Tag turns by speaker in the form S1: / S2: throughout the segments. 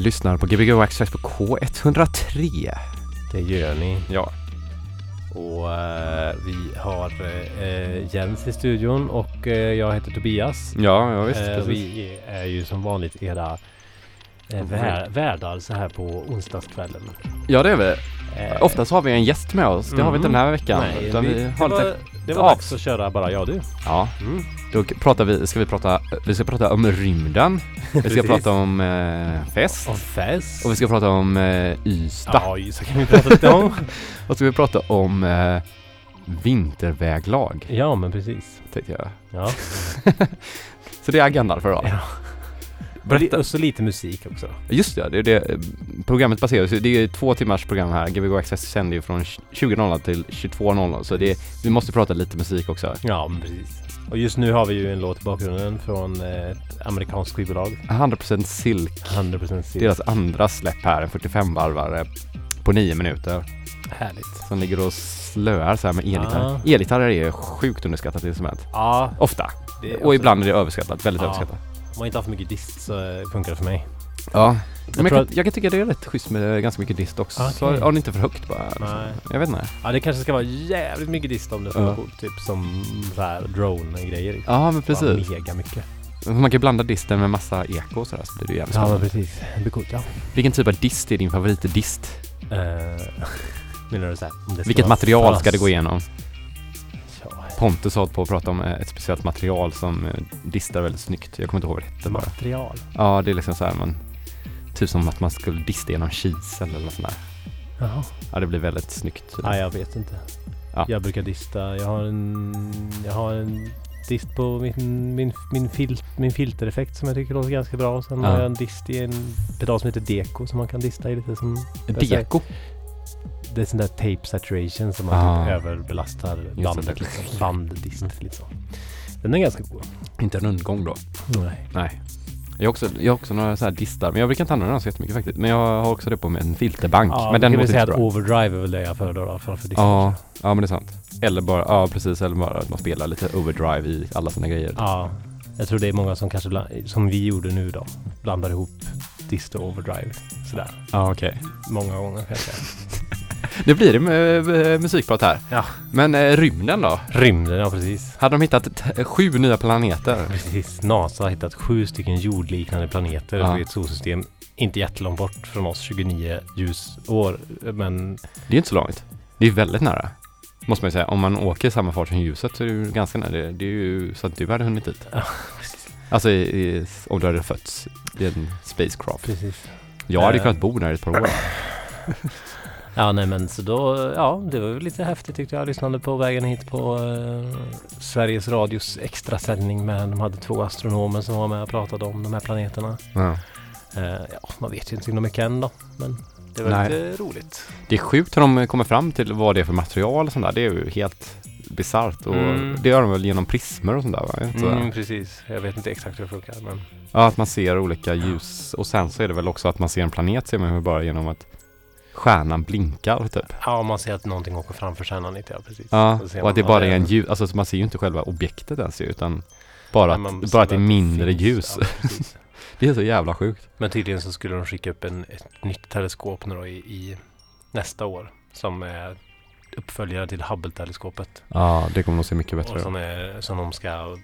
S1: Eh, lyssnar på Gbg Access på K103.
S2: Det gör ni.
S1: Ja.
S2: Och eh, vi har eh, Jens i studion och eh, jag heter Tobias.
S1: Ja, ja visst.
S2: Eh, vi är ju som vanligt era eh, vär, värdar så här på onsdagskvällen.
S1: Ja, det är vi.
S2: Eh,
S1: Oftast har vi en gäst med oss. Det har vi inte den här veckan.
S2: Nej,
S1: utan
S2: vi,
S1: vi
S2: det
S1: har
S2: var,
S1: lite...
S2: det var dags att köra bara jag och du.
S1: Ja,
S2: Mm.
S1: då pratar vi, ska vi prata, vi ska prata om rymden. Vi ska prata om eh, fest.
S2: Och fest.
S1: Och vi ska prata om eh, Ystad.
S2: Ja, så kan vi prata lite om.
S1: Och så ska vi prata om eh, vinterväglag,
S2: ja, men precis.
S1: tänkte jag.
S2: Ja.
S1: Så det är agendan för idag.
S2: Ja.
S1: Berätta.
S2: Och så lite musik också.
S1: Just det, det är det. eh, Programmet baseras det är två timmars program här. Gbg Access sänder ju från 20.00 till 22.00 så det, vi måste prata lite musik också.
S2: Ja, men precis. Och just nu har vi ju en låt i bakgrunden från eh, ett amerikanskt skivbolag.
S1: 100% Silk,
S2: 100% silk.
S1: deras andra släpp här, en 45-varvare på 9 minuter.
S2: Härligt.
S1: Som ligger och slöar så här med elgitarr.
S2: Ah.
S1: Elgitarrer är sjukt underskattat instrument.
S2: Ja,
S1: Ofta. Och ibland är det överskattat, väldigt
S2: Ja.
S1: överskattat.
S2: Om man inte har för mycket dist så funkar det för mig.
S1: Ja.
S2: Jag
S1: jag, kan, jag kan tycka det är rätt schysst med ganska mycket dist också. Så
S2: Okej.
S1: har det inte för högt bara.
S2: Nej.
S1: Jag vet inte.
S2: Ja, det kanske ska vara jävligt mycket dist om det ska
S1: Ja.
S2: vara. Typ som så här drone-grejer. Liksom.
S1: Ja men
S2: Bara
S1: precis.
S2: Mega mycket.
S1: Man kan ju blanda disten med massa eko och sådär så blir det jävligt
S2: Ja, men
S1: spännande.
S2: precis. Det blir coolt, ja.
S1: Vilken typ av dist är din favoritdist?
S2: Uh, menar du så här? Om det ska
S1: Vilket material ska det gå igenom?
S2: Ja,
S1: Pontus har på att prata om eh, ett speciellt material som eh, distar väldigt snyggt. Jag kommer inte ihåg vad det hette bara.
S2: material.
S1: Ja, det är liksom så här man... Typ som att man skulle dista genom kisel eller något sånt där.
S2: Jaha.
S1: Ja, det blir väldigt snyggt.
S2: Nej, jag vet inte.
S1: Ja.
S2: Jag brukar dista. Jag har en, jag har en dist på min, min, min, fil, min filtereffekt som jag tycker låter ganska bra. Och sen
S1: Ja.
S2: har jag en dist i en pedal som heter Deco som man kan dista i lite som...
S1: Deko.
S2: Det är sån där tape saturation som man
S1: Ah.
S2: typ överbelastar
S1: det.
S2: bandet liksom. Banddist lite så. Den är ganska god.
S1: Inte rundgång då.
S2: Nej.
S1: Nej. Jag har också, jag har också några så här distar, men jag brukar inte använda dem så jättemycket faktiskt. Men jag har också det på med en filterbank.
S2: Ja,
S1: men den
S2: kan vi säga att overdrive är väl det jag föredrar framför dist.
S1: Ja, ja men det är sant. Eller bara, ja precis, eller bara att man spelar lite overdrive i alla sina grejer.
S2: Ja, jag tror det är många som kanske, bland, som vi gjorde nu då, blandar ihop dist och overdrive. Sådär.
S1: Ja, okej.
S2: Många gånger kanske.
S1: Det blir det med musikprat här.
S2: Ja.
S1: Men eh, rymden då?
S2: Rymden, ja precis.
S1: Hade de hittat t- sju nya planeter?
S2: Precis. NASA har hittat sju stycken jordliknande planeter
S1: Ja.
S2: i ett solsystem. Inte jättelångt bort från oss, 29 ljusår. Men
S1: Det är inte så långt. Det är väldigt nära. Måste man ju säga. Om man åker i samma fart som ljuset så är det ju ganska nära. Det, det är ju så att du hade hunnit dit.
S2: Ja,
S1: Alltså i, i, om du hade fötts i en spacecraft.
S2: precis.
S1: Jag hade
S2: Eh.
S1: kunnat bo där i ett par år.
S2: Ja, nej men så då, ja, det var lite häftigt tyckte jag. Jag lyssnade på vägen hit på eh, Sveriges Radios extrasändning med, de hade två astronomer som var med och pratade om de här planeterna.
S1: Ja.
S2: Eh, ja, man vet ju inte så mycket än då, men det var
S1: Nej.
S2: lite roligt.
S1: Det är sjukt hur de kommer fram till vad det är för material och sånt där. Det är ju helt bisarrt. Och
S2: Mm.
S1: det gör de väl genom prismer och sånt där va? Så?
S2: Mm, precis. Jag vet inte exakt hur det funkar, men
S1: Ja, att man ser olika ljus. Och sen så är det väl också att man ser en planet ser man ju bara genom att stjärnan blinkar typ.
S2: ja, man ser att någonting åker framför stjärnan lite, ja precis.
S1: Ja, och att det bara
S2: ja,
S1: är en ljus. Alltså man ser ju inte själva objektet ens ju, utan bara,
S2: Nej,
S1: att, bara att det är mindre
S2: finns.
S1: ljus.
S2: Ja.
S1: Det är så jävla sjukt.
S2: Men tydligen så skulle de skicka upp en, ett nytt teleskop nu då i, i nästa år. Som är uppföljare till Hubble-teleskopet.
S1: Ja, det kommer nog se mycket bättre ut.
S2: som, är, som de ska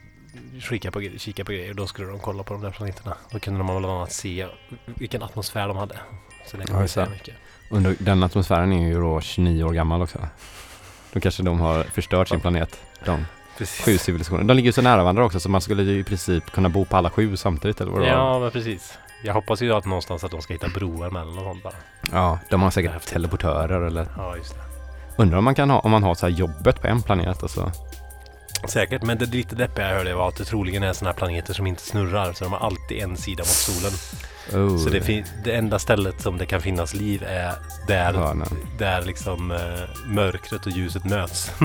S2: skicka på, kika på grejer. Då skulle de kolla på de där planeterna. Då kunde de bland annat se vilken atmosfär de hade. Så det
S1: Ja, just
S2: säga
S1: det.
S2: mycket.
S1: Under den atmosfären är ju då 29 år gammal också. Då kanske de har förstört sin planet. De
S2: Precis.
S1: sju civilisationer. De ligger ju så nära varandra också så man skulle ju i princip kunna bo på alla sju samtidigt eller vad det var.
S2: Ja, men precis. Jag hoppas ju att någonstans att de ska hitta broar mellan och sånt bara.
S1: Ja, de har säkert
S2: Häftigt.
S1: teleportörer eller
S2: Ja, just det.
S1: undrar om man kan ha, om man har så här jobbet på en planet alltså.
S2: Säkert, men det lite deppiga jag hörde var att det troligen är sådana här planeter som inte snurrar. Så de har alltid en sida mot solen.
S1: Oh,
S2: Så det, det enda stället som det kan finnas liv är där, där liksom eh, mörkret och ljuset möts.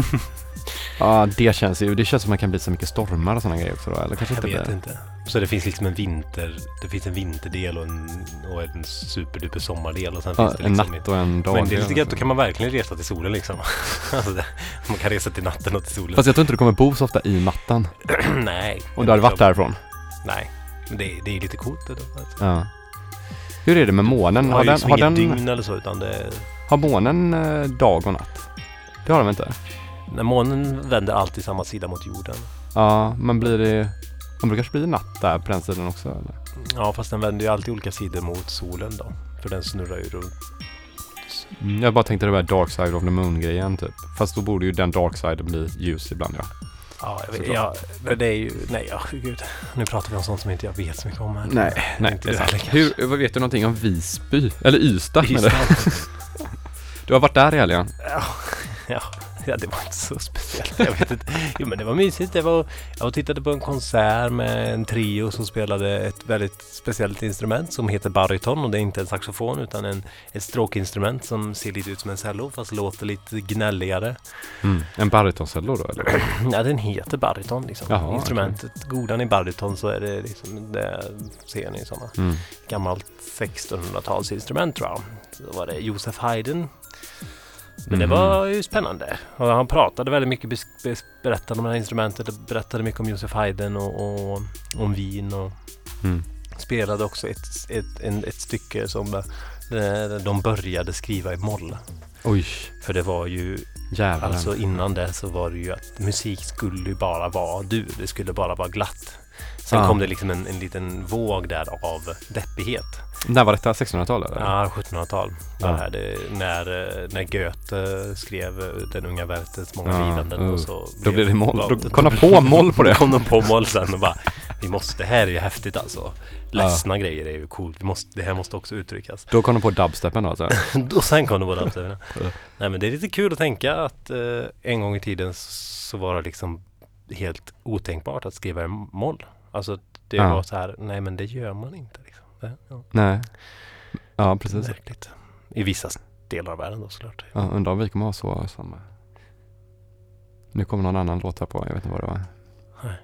S1: Ja, det känns ju, det känns som man kan bli så mycket stormar och sådana grejer också då, eller kanske
S2: Jag
S1: inte
S2: vet
S1: det.
S2: inte. Så det finns liksom en vinter, det finns en vinterdel och en, och en superduper sommardel och sen
S1: Ja,
S2: finns det
S1: en
S2: liksom
S1: natt och en dag.
S2: Men det är lite gött, då kan man verkligen resa till solen liksom. alltså man kan resa till natten och till solen.
S1: Fast jag tror inte du kommer bo så ofta i natten.
S2: nej.
S1: Om du hade varit därifrån.
S2: Nej. Men det, det är lite coolt det. Alltså.
S1: Ja. Hur är det med månen?
S2: har
S1: Har
S2: ju
S1: den,
S2: liksom
S1: har, den,
S2: dygn eller så utan det
S1: har månen eh, dag och natt? Det har de inte?
S2: När månen vänder alltid samma sida mot jorden.
S1: Ja, men blir det... Men det kanske blir natt där på den sidan också eller?
S2: Ja fast den vänder ju alltid olika sidor mot solen då. För den snurrar ju runt.
S1: Mm, jag bara tänkte det var dark side of the moon grejen typ. Fast då borde ju den dark siden bli ljus ibland ja.
S2: Ja, jag vet, ja, men det är ju... Nej, ja, gud. Nu pratar vi om sånt som inte jag vet så mycket om här.
S1: Nej,
S2: inte
S1: det är sant. Hur, vad vet du någonting om Visby? Eller Ystad
S2: Ystad.
S1: du? Du har varit där i helgen?
S2: Ja, ja, ja, det var inte så speciellt. Jag vet inte. Jo, men det var mysigt. Det var, jag var och tittade på en konsert med en trio som spelade ett väldigt speciellt instrument som heter baryton och det är inte en saxofon utan en, ett stråkinstrument som ser lite ut som en cello fast låter lite gnälligare.
S1: Mm. En barytoncello då eller?
S2: Ja, den heter baryton liksom.
S1: Jaha,
S2: Instrumentet. Godan i baryton så är det liksom, det ser ni ett
S1: Mm.
S2: gammalt 1600-talsinstrument tror jag. Så var det Josef Haydn. Men det
S1: Mhm.
S2: var ju spännande. Och han pratade väldigt mycket, berättade om det här instrumentet berättade mycket om Josef Haydn och, och om Wien och
S1: Mm.
S2: spelade också ett, ett, en, ett stycke som eh, de började skriva i moll.
S1: Oj,
S2: För det var ju
S1: jävlar.
S2: Alltså innan det så var det ju att musik skulle ju bara vara du. Det skulle bara vara glatt. Sen
S1: Ja.
S2: kom det liksom en, en liten våg där av deppighet.
S1: När var detta? 1600-talet? eller?
S2: Ja, 1700-tal.
S1: Ja.
S2: Det när, eh, när Goethe skrev eh, Den unga Werthers många lidanden.
S1: uh.
S2: Och så
S1: Då blev det moll. Då kom de på moll på det.
S2: Då kom de på moll sen och bara vi måste, det här är ju häftigt alltså. Ledsna grejer är ju coolt. Vi måste, det här måste också uttryckas.
S1: Då kom de på dubstepen då alltså?
S2: Och sen kom båda uppställningarna.
S1: Ja.
S2: Nej men det är lite kul att tänka att eh, en gång i tiden så var det liksom helt otänkbart att skriva i moll. Alltså det
S1: Ja.
S2: var så här, nej men det gör man inte. Liksom. Det, ja,
S1: Nej. Ja, precis.
S2: märkligt. I vissa delar av världen då såklart.
S1: Ja, undrar om vi kommer ha så som... Nu kommer någon annan låt här på, jag vet inte vad det var.
S2: Nej.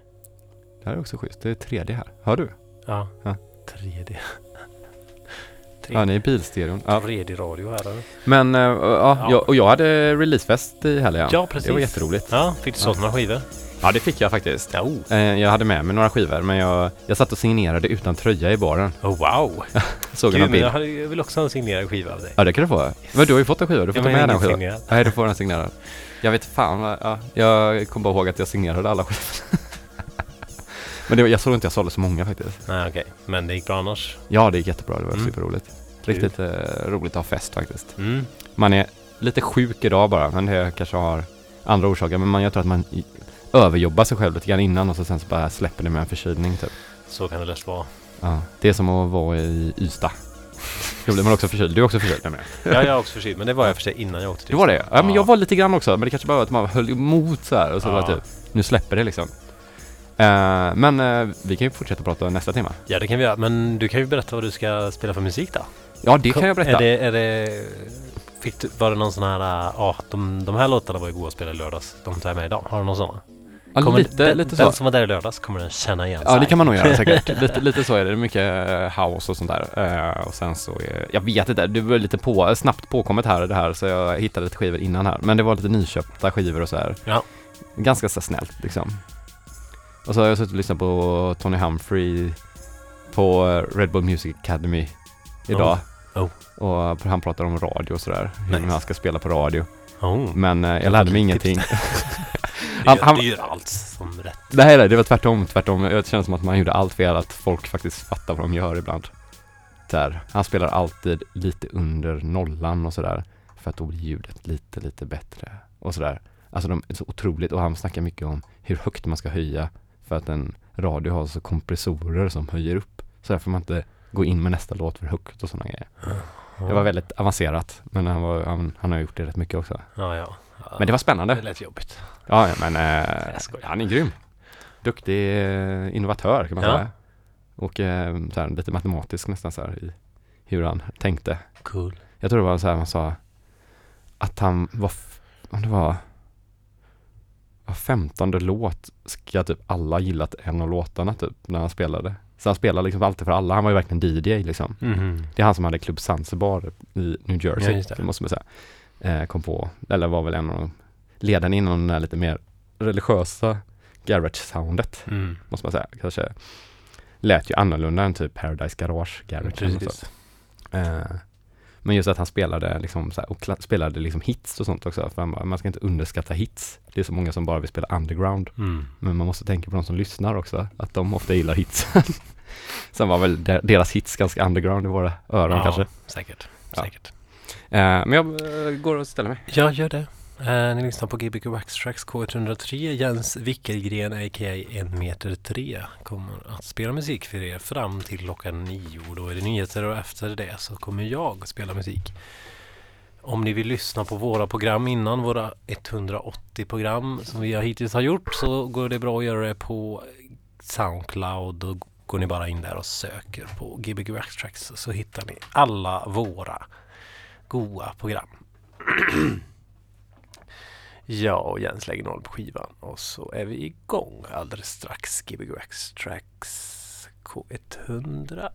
S1: Det här är också schysst. Det är tredje här. Hör du?
S2: Ja,
S1: Ja.
S2: tredje.
S1: Ja, ni är bilstereon. Ja.
S2: Tredje radio här. eller?
S1: Men, uh, ja,
S2: Ja.
S1: Jag, och jag hade releasefest i helgen.
S2: Ja, precis.
S1: Det var jätteroligt.
S2: Ja, fick du sålt några skivor?
S1: Ja, det fick jag faktiskt.
S2: Oh.
S1: Jag hade med mig några skivor, men jag, jag satt och signerade utan tröja i baren.
S2: oh wow!
S1: Såg
S2: Gud,
S1: en
S2: men
S1: bild.
S2: jag, hade, jag vill också ha en signerad skiva av dig.
S1: Ja, det kan du få. Men du har ju fått en skiva. Du får
S2: Ja,
S1: ta
S2: men
S1: med den skivan. Nej, du får den signerad. Jag vet fan ja, Jag kommer bara ihåg att jag signerade alla skivor. Men det, jag såg inte jag sålde så många faktiskt.
S2: Nej, okej. Men det gick bra annars?
S1: Ja, det gick jättebra. Det var
S2: Mm.
S1: superroligt. Riktigt eh, roligt att ha fest faktiskt.
S2: Mm.
S1: Man är lite sjuk idag bara, men det kanske har andra orsaker. Men man, jag tror att man överjobbar sig själv lite grann innan och så sen så bara släpper det med en förkylning typ.
S2: Så kan det lätt vara.
S1: Ja, det är som att vara i Ystad. Då blir man också förkyld. Du är också förkyld nämligen.
S2: Ja, jag är också förkyld. Men det var jag för sig innan jag åkte till
S1: Det var det? Ja, men
S2: Ja.
S1: jag var lite grann också. Men det kanske bara var att man höll emot så här och så
S2: Ja.
S1: var det typ, nu släpper det liksom. Eh, men eh, vi kan ju fortsätta prata nästa timme.
S2: Ja, det kan vi göra. Men du kan ju berätta vad du ska spela för musik då.
S1: Ja, det kan jag berätta.
S2: Är det, är det, fick du, var det någon sån här, ja, de, de här låtarna var ju goda att spela i lördags. De tar jag med idag. Har du någon sån?
S1: Ja,
S2: Kommer
S1: lite,
S2: den,
S1: lite
S2: Den
S1: så.
S2: som var där i lördags kommer den känna igen
S1: Ja, det
S2: sig.
S1: kan man nog göra säkert. lite, lite så är det. Mycket eh, house och sånt där. Eh, och sen så, är, jag vet inte, det var lite på, snabbt påkommet här det här så jag hittade lite skivor innan här. Men det var lite nyköpta skivor och så här.
S2: Ja.
S1: Ganska så snällt liksom. Och så har jag suttit och lyssnat på Tony Humphrey på eh, Red Bull Music Academy idag.
S2: Oh.
S1: Och han pratar om radio och sådär.
S2: Nice.
S1: Hur han ska spela på radio.
S2: Oh.
S1: Men eh, jag lärde mig ingenting.
S2: Du,
S1: Han-
S2: gör,
S1: han-
S2: du gör allt som rätt.
S1: Nej, nej, det var tvärtom, tvärtom. Det känns som att man gjorde allt fel, att folk faktiskt fattar vad de gör ibland. Där. Han spelar alltid lite under nollan och sådär. För att då blir ljudet lite, lite bättre. Och sådär. Alltså de är så otroligt, och han snackar mycket om hur högt man ska höja. För att en radio har så kompressorer som höjer upp. Så där får man inte gå in med nästa låt för högt och sådana grejer. Det var väldigt avancerat, men han, var, han, han har gjort det rätt mycket också.
S2: Ja, ja.
S1: Men det var spännande.
S2: Det lät jobbigt.
S1: Ja, men eh, han är grym. Duktig eh, innovatör kan man
S2: Ja.
S1: säga. Och eh, så här, lite matematisk nästan så här i hur han tänkte.
S2: Cool.
S1: Jag tror det var så här man sa att han var, om det var var femtonde låt ska typ alla gillat en av låtarna typ när han spelade. Så han spelade liksom alltid för alla. Han var ju verkligen DJ liksom.
S2: Mhm.
S1: Det är han som hade Club Zanzibar i New Jersey,
S2: Ja,
S1: måste man säga. Eh, kom på, eller var väl en av ledarna inom den här lite mer religiösa garage-soundet,
S2: Mm.
S1: måste man säga. Kanske lät ju annorlunda än typ Paradise Garage garage.
S2: Precis.
S1: Eh, men just att han spelade liksom här, och spelade liksom hits och sånt också. För man, man ska inte underskatta hits. Det är så många som bara vill spela underground.
S2: Mm.
S1: Men man måste tänka på de som lyssnar också. Att de ofta gillar hits. Sen var väl de- deras hits ganska underground i våra öron
S2: ja,
S1: kanske.
S2: Säkert.
S1: Ja.
S2: säkert.
S1: Eh, men jag eh, går och ställer mig.
S2: Ja, gör det. Eh, ni lyssnar på Gbg Waxtracks K103. Jens Wickelgren, a.k.a. 1 meter 3, kommer att spela musik för er fram till klockan nio. Då är det nyheter och efter det så kommer jag spela musik. Om ni vill lyssna på våra program innan, våra 180 program som vi hittills har gjort, så går det bra att göra det på Soundcloud. Då går ni bara in där och söker på Gbg Waxtracks så hittar ni alla våra goa program. ja, och Jens lägger noll på skivan och så är vi igång alldeles strax. GBGX Tracks K103.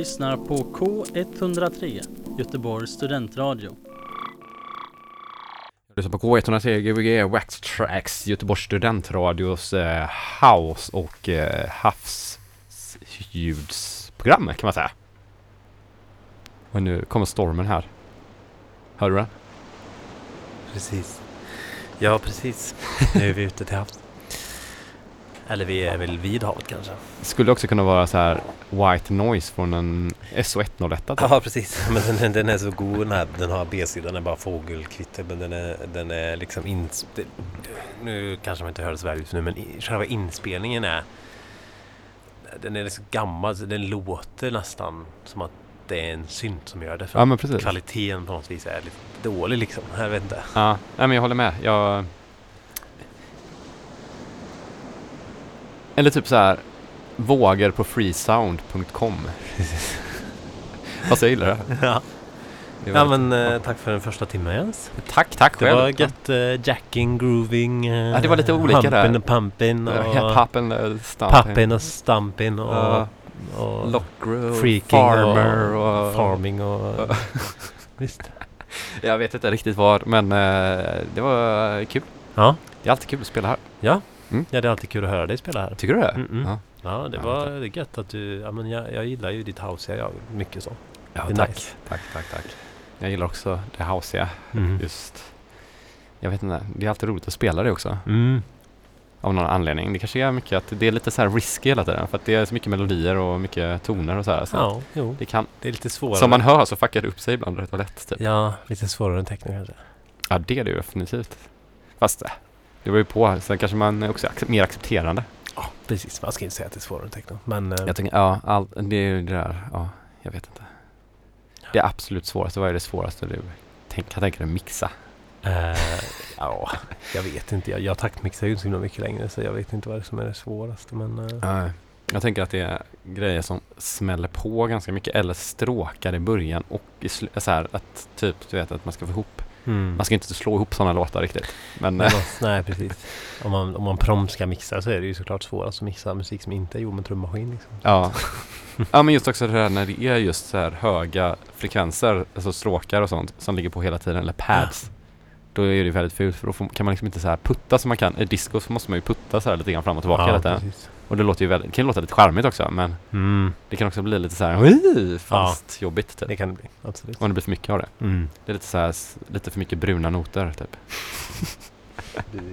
S3: Lyssnar på K103, Göteborgs studentradio.
S1: Jag lyssnar på K103 Gbg Wax Tracks, Göteborgs studentradios eh, house och eh, havsljudsprogram kan man säga. Och nu kommer stormen här. Hör du den?
S2: Precis. Ja, precis. Nu är vi ute till havs. Eller vi är väl vid havet kanske.
S1: Skulle också kunna vara så här white noise från en SO101 typ.
S2: Ja, precis. Men den, den är så god den här. Den har B-sidan, den är bara fågelkvitter. Men den är, den är liksom in, det, Nu kanske man inte hör det så väl just nu, men själva inspelningen är... Den är så gammal, så den låter nästan som att det är en synt som gör det. För
S1: Ja men precis.
S2: kvaliteten på något vis är lite dålig liksom. Jag vet inte.
S1: Ja, nej men jag håller med. Jag... Eller typ så här vågor på freesound.com. Fast jag gillar det.
S2: Ja,
S1: det
S2: ja men eh, tack för den första timmen Jens.
S1: Tack, tack
S2: Det
S1: själv.
S2: var gött eh, jacking, grooving, eh,
S1: Ja, det var lite olika
S2: humping
S1: där.
S2: och pumping och
S1: Ja, Pappen, uh, Stamping,
S2: papping och stamping och,
S1: Ja.
S2: och
S1: Lockgroove,
S2: freaking
S1: Farmer
S2: och,
S1: och...
S2: farming och visst.
S1: Jag vet inte riktigt vad, men eh, det var kul.
S2: Ja.
S1: Det är alltid kul att spela här.
S2: Ja.
S1: Mm.
S2: ja, det är alltid kul att höra dig spela här.
S1: Tycker du det?
S2: Mm.
S1: Ja,
S2: Ja, det var det är gött att du, ja men jag, jag gillar ju ditt house, jag mycket så.
S1: ja tack.
S2: nice.
S1: tack. Tack, tack, Jag gillar också det houseiga.
S2: Mm.
S1: Just, jag vet inte, det är alltid roligt att spela det också.
S2: Mm.
S1: Av någon anledning. Det kanske är mycket att det är lite så här risky hela tiden. För att det är så mycket melodier och mycket toner och så här. Så
S2: Ja, jo.
S1: det kan,
S2: Det är lite svårare.
S1: som man hör så fuckar det upp sig ibland rätt och lätt. Typ.
S2: Ja, lite svårare än techno kanske.
S1: Ja, det är det ju definitivt. Fast eh, det var ju på. Sen kanske man är också ac- mer accepterande.
S2: Ja, precis. Man ska inte säga att det är svårare än techno. Men eh,
S1: Jag tänker, ja, all, det är ju det där. Ja, jag vet inte. Det är absolut svåraste. Vad är det svåraste du tänk, kan tänka dig att mixa?
S2: Eh, ja, jag vet inte. Jag, jag taktmixar ju inte så himla mycket längre så jag vet inte vad det som är det svåraste. Men eh,
S1: Nej. Jag tänker att det är grejer som smäller på ganska mycket eller stråkar i början och i så här att typ du vet att man ska få ihop.
S2: Mm.
S1: Man ska inte slå ihop sådana låtar riktigt. Men eh,
S2: nej, precis. Om man, om man prompt ska mixa så är det ju såklart svårast att mixa musik som inte är gjord med trummaskin. Liksom.
S1: ja. ja men just också det här när det är just så här höga frekvenser, alltså stråkar och sånt som ligger på hela tiden eller pads. Då är det ju väldigt fult för då får, kan man liksom inte så här putta som man kan. I disco så måste man ju putta så här lite grann fram och tillbaka hela tiden.
S2: precis.
S1: Och det låter ju väldigt, det kan ju låta lite charmigt också men
S2: Mm,
S1: det kan också bli lite så här fast jobbigt typ.
S2: det kan det bli. Absolut.
S1: Om det blir för mycket av det.
S2: Mm.
S1: Det är lite så här, lite för mycket bruna noter typ.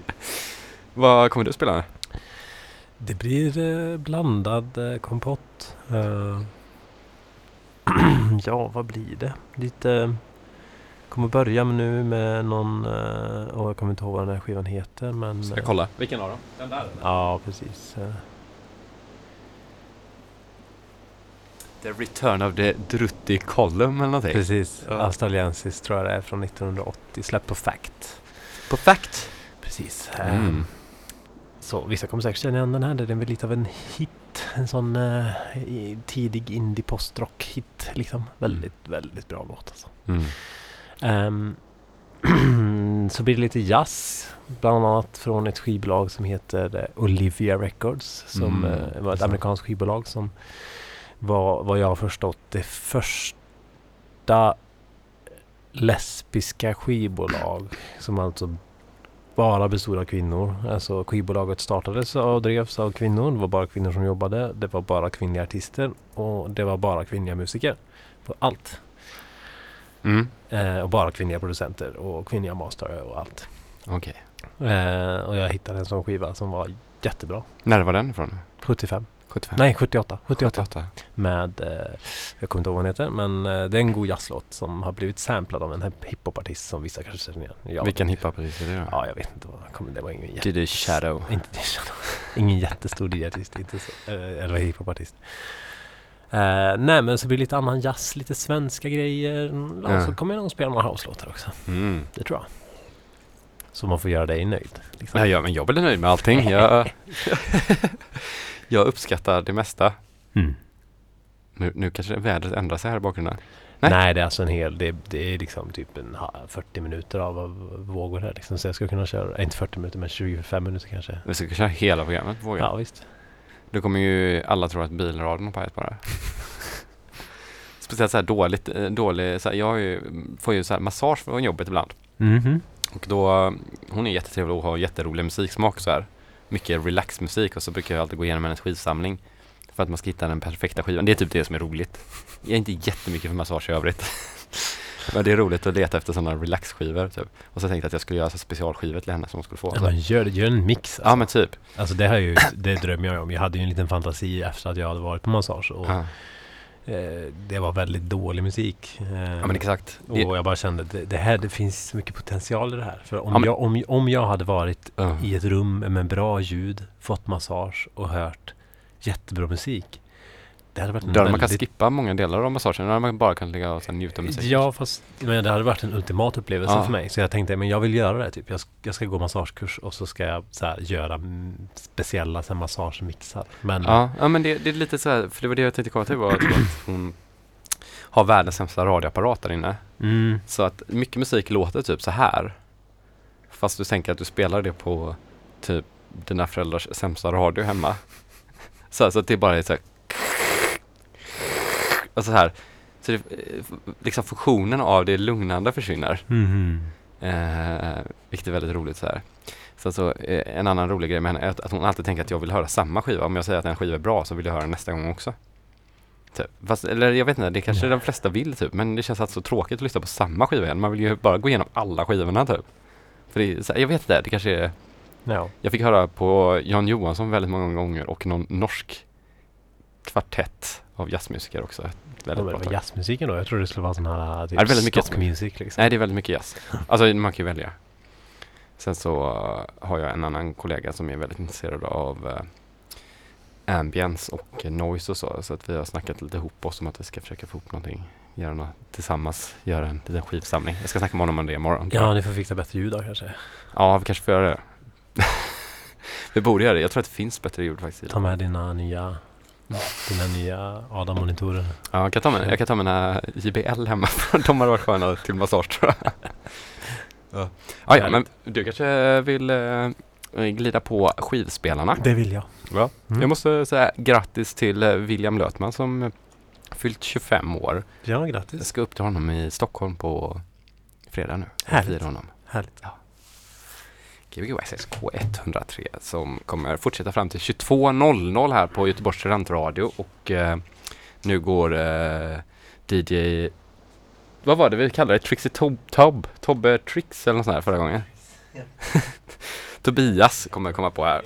S1: Vad kommer du spela?
S2: Det blir eh, blandad eh, kompott. Eh, ja, vad blir det? Lite... Kommer börja nu med någon... Och jag kommer inte ihåg vad den här skivan heter men...
S1: Ska jag kolla? Vilken av dem? Den där?
S2: Ja, precis. Eh,
S1: The Return of the Drutti Column eller någonting.
S2: precis.
S1: Ja.
S2: Australiensis tror jag det är från 1980. Släppt på Fact.
S1: På Fact.
S2: Precis.
S1: Mm.
S2: Eh, Så vissa kommer säkert känna igen den här. Den är väl lite av en hit. En sån eh, tidig indie postrock hit liksom. Väldigt, väldigt bra låt alltså.
S1: Mm.
S2: Ehm, så blir det lite jazz. Bland annat från ett skivbolag som heter eh, Olivia Records. Som
S1: Mm,
S2: eh, var ett amerikanskt skivbolag som var vad jag har förstått det första lesbiska skivbolag. Som alltså bara bestod av kvinnor. Alltså skivbolaget startades och drevs av kvinnor. Det var bara kvinnor som jobbade. Det var bara kvinnliga artister. Och det var bara kvinnliga musiker. På allt.
S1: Mm.
S2: Eh, och bara kvinnliga producenter och kvinnliga mastare och allt.
S1: Okej.
S2: Eh, och jag hittade en sån skiva som var jättebra.
S1: När var den ifrån?
S2: 75.
S1: 75?
S2: Nej, 78. 78.
S1: 78.
S2: Med, eh, jag kommer inte ihåg vad den heter, men eh, det är en god jazzlåt som har blivit samplad av en hip- hiphopartist som vissa kanske känner igen. Jag,
S1: Vilken hiphopartist är det då?
S2: Ja, jag vet inte vad kommer, det var ingen jätte,
S1: Diddy Shadow.
S2: inte ingen jättestor DJ-artist, inte så, eh, eller hiphopartist. Eh, nej men så blir det lite annan jazz, lite svenska grejer. Ja,
S1: Ja.
S2: Så kommer jag nog spela några house-låtar också.
S1: Mm.
S2: Det tror jag. Så man får göra dig nöjd. Liksom.
S1: Nej, ja, men jag blir nöjd med allting. Jag, jag uppskattar det mesta.
S2: Mm.
S1: Nu, nu kanske vädret ändrar sig här i bakgrunden.
S2: Nej.
S1: Nej.
S2: det är alltså en hel, det, det är liksom typ en ha- 40 minuter av, av vågor här liksom. Så jag skulle kunna köra, inte 40 minuter men 25 minuter kanske.
S1: Vi ska köra hela programmet på vågen.
S2: Ja visst.
S1: Då kommer ju alla tro att bilradion har pajat bara. speciellt så här dåligt, eh, dålig, så här, jag ju, får ju så här massage från jobbet ibland.
S2: Mhm.
S1: Och då, hon är jättetrevlig och har jätterolig musiksmak så här. Mycket relaxmusik och så brukar jag alltid gå igenom hennes skivsamling. För att man ska hitta den perfekta skivan. Det är typ det som är roligt. Jag är inte jättemycket för massage i övrigt. Men det är roligt att leta efter sådana relaxskivor typ. Och så tänkte jag att jag skulle göra så specialskivor till henne som hon skulle få.
S2: Ja, men gör, gör en mix.
S1: Ja
S2: Alltså.
S1: men typ.
S2: alltså det, här är ju, det drömmer jag om. Jag hade ju en liten fantasi efter att jag hade varit på massage. Och,
S1: Ja.
S2: Eh, det var väldigt dålig musik. Eh,
S1: ja men exakt. Det,
S2: och jag bara kände det, det här, det finns så mycket potential i det här. För om,
S1: Ja,
S2: jag, om, om jag hade varit
S1: Ja.
S2: i ett rum med bra ljud, fått massage och hört jättebra musik. Det hade varit en
S1: hade man kan
S2: väldigt...
S1: skippa många delar av massagen. Hade man bara kan ligga och sen njuta av musik.
S2: Ja, fast men det hade varit en ultimat upplevelse
S1: Ja.
S2: för mig. Så jag tänkte, men jag vill göra det. Typ. Jag, ska, jag ska gå massagekurs och så ska jag så här, göra speciella så här, massagemixar. Men
S1: Ja, ja men det, det är lite så här, för det var det jag tänkte komma till var att att hon har världens sämsta radioapparat där inne.
S2: mm,
S1: Så att mycket musik låter typ så här. Fast du tänker att du spelar det på typ dina föräldrars sämsta radio hemma. Så, här, så att det bara är så här. Och så här. Så det, liksom funktionen av det lugnande försvinner.
S2: mhm.
S1: Eh, vilket är väldigt roligt så här. Så eh, en annan rolig grej med henne är att, att hon alltid tänker att jag vill höra samma skiva. Om jag säger att en skiva är bra så vill jag höra den nästa gång också. Typ. Fast, eller jag vet inte, det kanske
S2: Ja.
S1: de flesta vill typ. Men det känns alltså så tråkigt att lyssna på samma skiva igen. Man vill ju bara gå igenom alla skivorna typ. För det så här, jag vet inte, det kanske är
S2: Ja.
S1: Jag fick höra på Jan Johansson väldigt många gånger och någon norsk kvartett av jazzmusiker också.
S2: Ja,
S1: Väldigt
S2: men
S1: bra
S2: jazzmusiken då? Jag tror det skulle vara sån här typ
S1: Ja, det är väldigt mycket
S2: music liksom.
S1: Nej, det är väldigt mycket jazz. Alltså man kan ju välja. Sen så uh, har jag en annan kollega som är väldigt intresserad av uh, ambience och noise och så. Så att vi har snackat lite ihop oss om att vi ska försöka få ihop någonting. Göra något tillsammans. Göra en liten skivsamling. Jag ska snacka med honom om det imorgon.
S2: Ja, ni får fixa bättre ljud då kanske.
S1: ja, vi kanske får göra det. vi borde göra det. Jag tror att det finns bättre ljud faktiskt.
S2: Ta med dina nya, dina nya Adam-monitorer.
S1: Ja, jag kan ta, med, jag kan ta mina JBL hemma. De har varit sköna till massage tror jag. ja. Ja, ja, men du kanske vill eh, glida på skivspelarna?
S2: Det vill jag.
S1: Ja.
S2: Mm.
S1: Jag måste säga grattis till eh, William Lötman som fyllt 25 år.
S2: Ja,
S1: Jag
S2: grattis.
S1: ska upp till honom i Stockholm på fredag nu.
S2: Härligt.
S1: honom.
S2: Härligt.
S1: Gbg SXK 103 som kommer fortsätta fram till 22.00 här på Göteborgs studentradio och eh, nu går eh, DJ vad var det vi kallade det? Trixie Tob, Tob, Tobbe Trix eller något sånt här förra gången. Tobias kommer komma på här.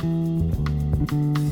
S4: Música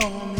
S4: call me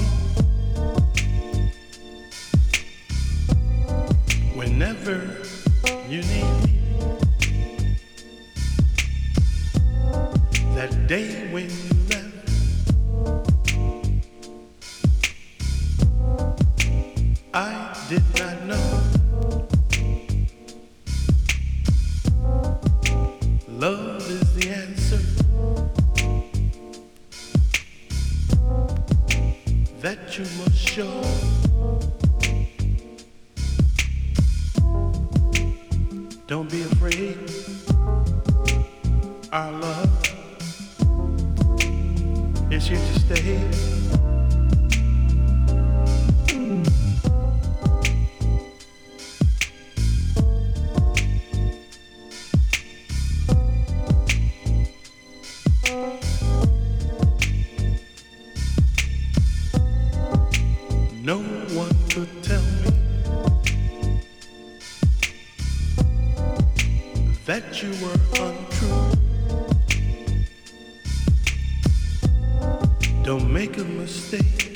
S4: Don't
S5: make a mistake.